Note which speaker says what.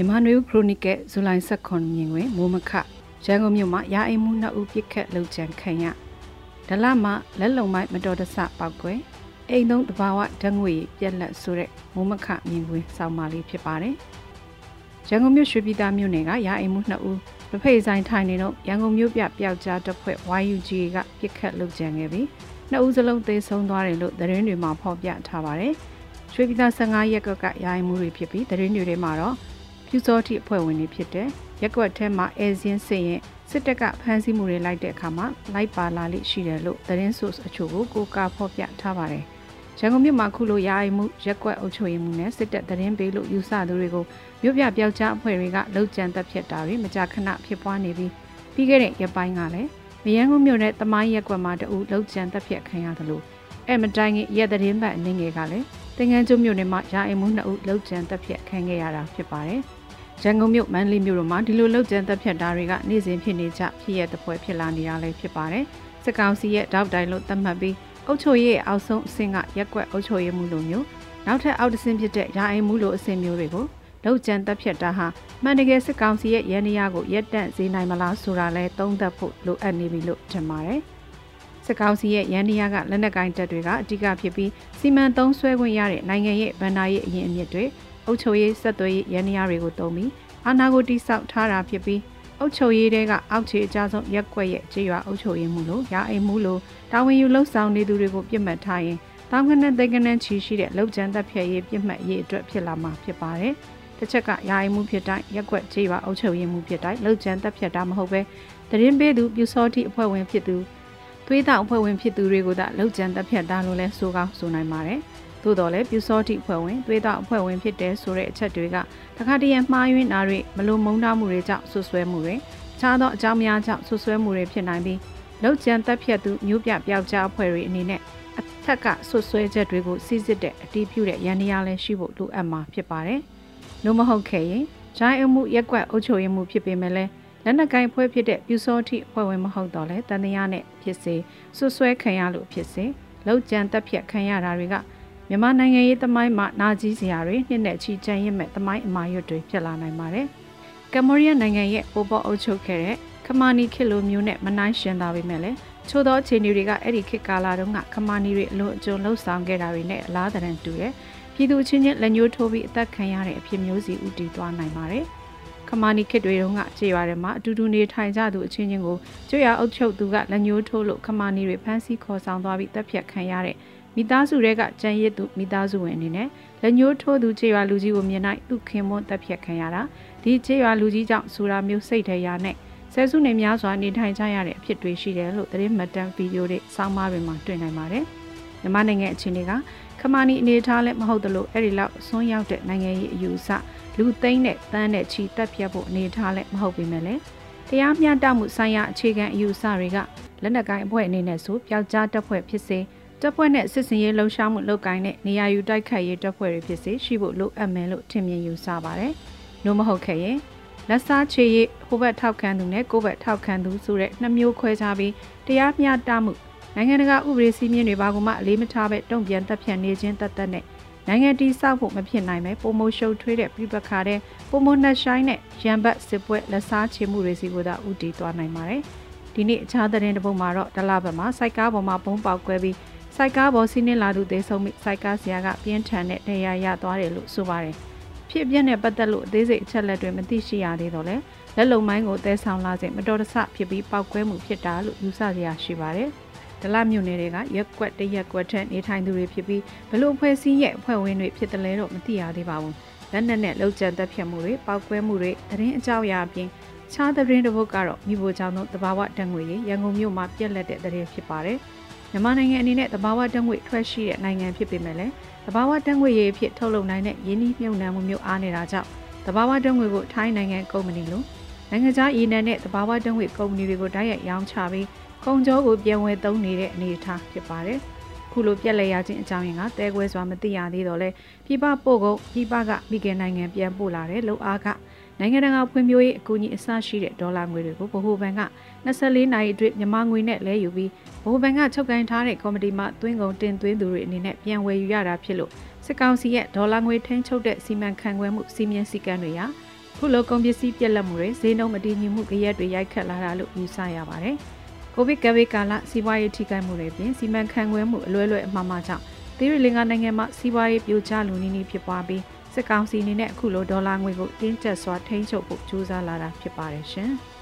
Speaker 1: မြန်မာနွေဦးခရိုနီကယ်ဇူလိုင်16မြင်တွင်မိုးမခရန်ကုန်မြို့မှာရာအိမ်မှုနှစ်ဦးပြစ်ခတ်လှုပ်ကြံခံရဒလမလက်လုံမိုက်မတော်တဆပောက်ကွယ်အိမ်သုံးတဘာဝဓငွေပြက်လက်ဆိုတဲ့မိုးမခမြင်ကွင်းဆောင်းပါလေးဖြစ်ပါတယ်ရန်ကုန်မြို့ရွှေပြည်သားမြို့နယ်ကရာအိမ်မှုနှစ်ဦးတစ်ဖိတ်ဆိုင်ထိုင်နေတော့ရန်ကုန်မြို့ပြပျောက်ကြားတပ်ဖွဲ့ YUG ကပြစ်ခတ်လှုပ်ကြံခဲ့ပြီးနှစ်ဦးစလုံးသေဆုံးသွားတယ်လို့သတင်းတွေမှာဖော်ပြထားပါတယ်ရွှေပြည်သား15ရက်ကကရာအိမ်မှုတွေဖြစ်ပြီးသတင်းတွေထဲမှာတော့ ပြူစောတိအဖွဲ့ဝင်တွေဖြစ်တဲ့ရက်ကွက်ထဲမှာအဲဇင်းစင်ရဲ့စစ်တပ်ကဖမ်းဆီးမှုတွေလိုက်တဲ့အခါမှာလိုက်ပါလာလိရှိတယ်လို့သတင်း source အချို့ကိုကိုကာဖော်ပြထားပါတယ်။ရန်ကုန်မြို့မှာခုလိုရာအိမ်မှုရက်ကွက်အုပ်ချုပ်ရေးမှုနဲ့စစ်တပ်သတင်းပေးလို့ယူဆသူတွေကိုမြို့ပြပျောက်ကြားအဖွဲ့တွေကလှုပ်ကြံတက်ဖြတ်တာတွေမကြာခဏဖြစ်ပွားနေပြီးပြီးခဲ့တဲ့ရက်ပိုင်းကလည်းမရန်ကုန်မြို့နယ်တမိုင်းရက်ကွက်မှာတူလှုပ်ကြံတက်ဖြတ်ခံရတယ်လို့အဲ့မတိုင်ခင်ရက်သတင်းပတ်အနေငယ်ကလည်း တင်ငန်းကျွမြို့နယ်မှာရာအိမ်မှုနှစ်ဦးလှုပ်ကြံတက်ဖြတ်ခံခဲ့ရတာဖြစ်ပါတယ်။ရန်ကုန်မြို့မန္တလေးမြို့တို့မှာဒီလိုလှုပ်ကြံတက်ဖြတ်တာတွေကနေ့စဉ်ဖြစ်နေကြဖြစ်ရတဲ့ပွဲဖြစ်လာနေတာလည်းဖြစ်ပါတယ်။စစ်ကောင်စီရဲ့တောက်တိုင်လို့သတ်မှတ်ပြီးအုပ်ချုပ်ရေးအောက်ဆုံးအဆင့်ကရက်ကွက်အုပ်ချုပ်ရေးမှုလိုမျိုးနောက်ထပ်အောက်တဆင့်ဖြစ်တဲ့ရာအိမ်မှုလိုအဆင့်မျိုးတွေကိုလှုပ်ကြံတက်ဖြတ်တာဟာမှန်တကယ်စစ်ကောင်စီရဲ့ရန်ရာကိုရက်တန့်စေနိုင်မလားဆိုတာလဲသုံးသပ်ဖို့လိုအပ်နေပြီလို့ထင်ပါတယ်။ စစ်ကောင်စီရဲ့ရန်နီယာကလက်နက်ကိုင်းတပ်တွေကအဓိကဖြစ်ပြီးစီမံသုံးဆွဲခွင့်ရတဲ့နိုင်ငံရဲ့ဗန္နာရေးအရင်အမြစ်တွေအုပ်ချုပ်ရေးဆက်သွယ်ရေးရန်ရာတွေကိုတုံးပြီးအာဏာကိုတိဆောက်ထားတာဖြစ်ပြီးအုပ်ချုပ်ရေးတွေကအောက်ခြေအကြဆုံးရက်ွက်ရဲ့ခြေရွာအုပ်ချုပ်ရေးမှုလို့ရာအိမ်မှုလို့တာဝန်ယူလှုပ်ဆောင်နေသူတွေကိုပြစ်မှတ်ထားရင်တောင်းခနဲ့သိကနဲ့ချီရှိတဲ့လောက်ကျန်သက်ဖြည့်ရေးပြစ်မှတ်ရေးအတွက်ဖြစ်လာမှာဖြစ်ပါတယ်။တစ်ချက်ကရာအိမ်မှုဖြစ်တိုင်းရက်ွက်ခြေရွာအုပ်ချုပ်ရေးမှုဖြစ်တိုင်းလောက်ကျန်သက်ဖြည့်တာမဟုတ်ပဲတရင်ပေးသူပြူစောတိအဖွဲ့ဝင်ဖြစ်သူ သွေးတောက်အဖွဲ့ဝင်ဖြစ်သူတွေကိုသာလောက်ကျန်သက်ဖြည့်တာလို့လဲဆိုကောင်းဆိုနိုင်ပါတယ်။သို့တော်လည်းပြူစောတိအဖွဲ့ဝင်သွေးသားအဖွဲ့ဝင်ဖြစ်တဲ့ဆိုတဲ့အချက်တွေကတခါတရံမှားယွင်းတာတွေမလိုမုန်းတာမှုတွေကြောင့်ဆွဆွဲမှုတွေခြားသောအကြောင်းများကြောင့်ဆွဆွဲမှုတွေဖြစ်နိုင်ပြီးလောက်ကျန်တက်ဖြတ်သူမျိုးပြပျောက်ကြားအဖွဲ့တွေအနေနဲ့အထက်ကဆွဆွဲချက်တွေကိုစီစစ်တဲ့အတီးပြုတဲ့ရန်တရားလည်းရှိဖို့လိုအပ်မှာဖြစ်ပါတယ်။လို့မဟုတ်ခဲ့ရင်ဂျိုင်းအမှုရက်ကွက်အုပ်ချုပ်ရေးမှုဖြစ်ပေမဲ့လည်း လက်နက်ကိုင်ဖွဲ့ဖြစ်တဲ့ပြူစောတိအဖွဲ့ဝင်မဟုတ်တော့လဲတန်တရားနဲ့ဖြစ်စေဆွဆွဲခံရလို့ဖြစ်စေလောက်ကျန်တက်ဖြတ်ခံရတာတွေကမြန်မာနိုင်ငံရေးသမိုင်းမှာနာကြီးစရာတွေနှစ်နဲ့ချီချမ်းရစ်မဲ့သမိုင်းအမာရွတ်တွေဖြစ်လာနိုင်ပါတယ်။ကမ္ဘောဒီးယားနိုင်ငံရဲ့ပိုပေါ်အုပ်ချုပ်ခဲ့တဲ့ခမာနီခေတ်လိုမျိုးနဲ့မနိုင်ရှင်သာပေမဲ့လည်းချို့သောအခြေအနေတွေကအဲ့ဒီခေတ်ကာလတုန်းကခမာနီတွေအလွန်အကျွံလှုပ်ဆောင်ခဲ့တာတွေနဲ့အလားတန်တူတယ်။ပြည်သူချင်းချင်းလက်ညှိုးထိုးပြီးအသက်ခံရတဲ့အဖြစ်မျိုးစီဥတည်သွားနိုင်ပါတယ်။ ခမာနီခေတ်တွေတုန်းကကြေးရွာထဲမှာအတူတူနေထိုင်ကြသူအချင်းချင်းကိုကျွရအုပ်ချုပ်သူကလက်ညှိုးထိုးလို့ခမာနီတွေဖမ်းဆီးခေါ်ဆောင်သွားပြီးတပ်ဖြတ်ခံရတဲ့မိသားစုတွေကကြံရစ်သူမိသားစုဝင်အနေနဲ့လက်ညှိုးထိုးသူခြေရွာလူကြီးကိုမြင်လိုက်သူခင်မွန်းတက်ဖြတ်ခံရတာဒီခြေရွာလူကြီးကြောင့်ဆိုတာမျိုးစိတ်ထဲရနဲ့ဆဲစုနေများစွာနေထိုင်ကြရတဲ့အဖြစ်တွေရှိတယ်လို့သတင်းမှတ်တမ်းဗီဒီယိုတွေစောင်းမားတွေမှာတွေ့နိုင်ပါတယ်။မြန်မာနိုင်ငံအခြေအနေကခမာနီအနေထားလည်းမဟုတ်သလိုအဲ့ဒီလောက်ဆွန်းရောက်တဲ့နိုင်ငံရေးအယူအဆ လူသိန်းနဲ့တန်းနဲ့ချီတက်ပြတ်ဖို့အနေထားလည်းမဟုတ်ပေမဲ့လည်းတရားမျှတမှုဆိုင်ရာအခြေခံအယူအဆတွေကလက်နက်ကိုင်အဖွဲ့အနေနဲ့ဆိုပျောက်ကြားတပ်ဖွဲ့ဖြစ်စေတပ်ဖွဲ့နဲ့စစ်စင်ရေးလှုပ်ရှားမှုလုပ်ကိုင်းတဲ့နေရာယူတိုက်ခတ်ရေးတပ်ဖွဲ့တွေဖြစ်စေရှိဖို့လိုအပ်မယ်လို့ထင်မြင်ယူဆပါတယ်။လို့မဟုတ်ခဲ့ရင်လက်စားချေရေးဟိုဘက်ထောက်ခံသူနဲ့ကိုယ့်ဘက်ထောက်ခံသူဆိုတဲ့နှစ်မျိုးခွဲခြားပြီးတရားမျှတမှုနိုင်ငံတကာဥပဒေစည်းမျဉ်းတွေဘာကမှအလေးမထားပဲတုံ့ပြန်တပ်ဖြတ်နေခြင်းတသက်နဲ့ နိုင်ငံတီဆောက်ဖို့မဖြစ်နိုင်ပဲပုံမိုရှုပ်ထွေးတဲ့ပြပခါတဲ့ပုံမိုနှက်ဆိုင်နဲ့ရန်ဘတ်စစ်ပွဲလက်စားချေမှုတွေစီကိုသာဥတီသွားနိုင်ပါတယ်။ဒီနေ့အခြားသတင်းတစ်ပုဒ်မှာတော့ဒလဘက်မှာစိုက်ကားပေါ်မှာဘုံပေါက်ကွဲပြီးစိုက်ကားပေါ်စီးနှင်းလာသူသေဆုံးမိစိုက်ကားဆရာကပြင်းထန်တဲ့တရားရသွားတယ်လို့ဆိုပါတယ်။ဖြစ်ပြနဲ့ပတ်သက်လို့အသေးစိတ်အချက်လက်တွေမသိရှိရသေးတော့လဲလက်လုံမိုင်းကိုတဲဆောင်လာစဉ်မတော်တဆဖြစ်ပြီးပောက်ကွဲမှုဖြစ်တာလို့ယူဆစရာရှိပါတယ်။ ဒလမြို့နယ်တွေကရက်ကွက်တရက်ကွက်ထက်နေထိုင်သူတွေဖြစ်ပြီးဘလို့ဖွဲ့စည်းရဲ့အဖွဲ့ဝင်တွေဖြစ်တယ်လဲတော့မသိရသေးပါဘူး။လက်နက်နဲ့လှုပ်ကြံတက်ဖြတ်မှုတွေပောက်ကွဲမှုတွေသတင်းအကြောင်းအရာအပြင်ခြားသတင်းတစ်ပုဒ်ကတော့မိဖို့ကြောင့်တော့တဘာဝတန်ငွေရရန်ကုန်မြို့မှာပြက်လက်တဲ့သတင်းဖြစ်ပါတယ်။မြန်မာနိုင်ငံအနေနဲ့သဘာဝတက်ငွေထွက်ရှိတဲ့နိုင်ငံဖြစ်ပေမဲ့လည်းသဘာဝတက်ငွေရေးဖြစ်ထုတ်လုပ်နိုင်တဲ့ယင်းနှိမ့်မြုံနှံမှုမျိုးအားနေတာကြောင့်သဘာဝတက်ငွေကိုထိုင်းနိုင်ငံကုမ္ပဏီလိုနိုင်ငံခြားရည်နယ်နဲ့သဘာဝတက်ငွေကုမ္ပဏီတွေကိုတိုက်ရိုက်ရောင်းချပြီး ကုန်ကြောကိုပြန်ဝယ်သုံးနေတဲ့အနေအထားဖြစ်ပါတယ်။ခုလိုပြက်လက်ရခြင်းအကြောင်းရင်းကတဲခွဲစွာမသိရသေးတော့လဲပြပပို့ကုန်ပြပကမိခင်နိုင်ငံပြန်ပို့လာတဲ့လုံအားကနိုင်ငံတကာဖွံ့ဖြိုးရေးအကူအညီအစရှိတဲ့ဒေါ်လာငွေတွေကိုဗဟိုဘဏ်က24နာရီအတွင်းမြန်မာငွေနဲ့လဲယူပြီးဗဟိုဘဏ်ကချုပ်ကိုင်ထားတဲ့ကော်မတီမှသွင်းကုန်တင်သွင်းသူတွေအနေနဲ့ပြန်ဝယ်ယူရတာဖြစ်လို့စစ်ကောင်စီရဲ့ဒေါ်လာငွေထိန်းချုပ်တဲ့စီမံခန့်ခွဲမှုစီမံစည်းကမ်းတွေဟာခုလိုကုန်ပစ္စည်းပြက်လက်မှုတွေဈေးနှုန်းမတည်ငြိမ်မှုကြရက်တွေရိုက်ခတ်လာတာလို့ယူဆရပါတယ်။ ကိုဗစ်ကပ်ဘေးကာလစီးပွားရေးထိခိုက်မှုတွေပြင်စီမံခန့်ခွဲမှုအလွဲလွဲအမှားမှားကြောင့်သီရိလင်္ကာနိုင်ငံမှာစီးပွားရေးပြိုကျလူနီးနီးဖြစ်ပွားပြီးစစ်ကောင်စီအနေနဲ့အခုလိုဒေါ်လာငွေကိုတင်းကျပ်စွာထိန်းချုပ်ဖို့ကြိုးစားလာတာဖြစ်ပါတယ်ရှင်။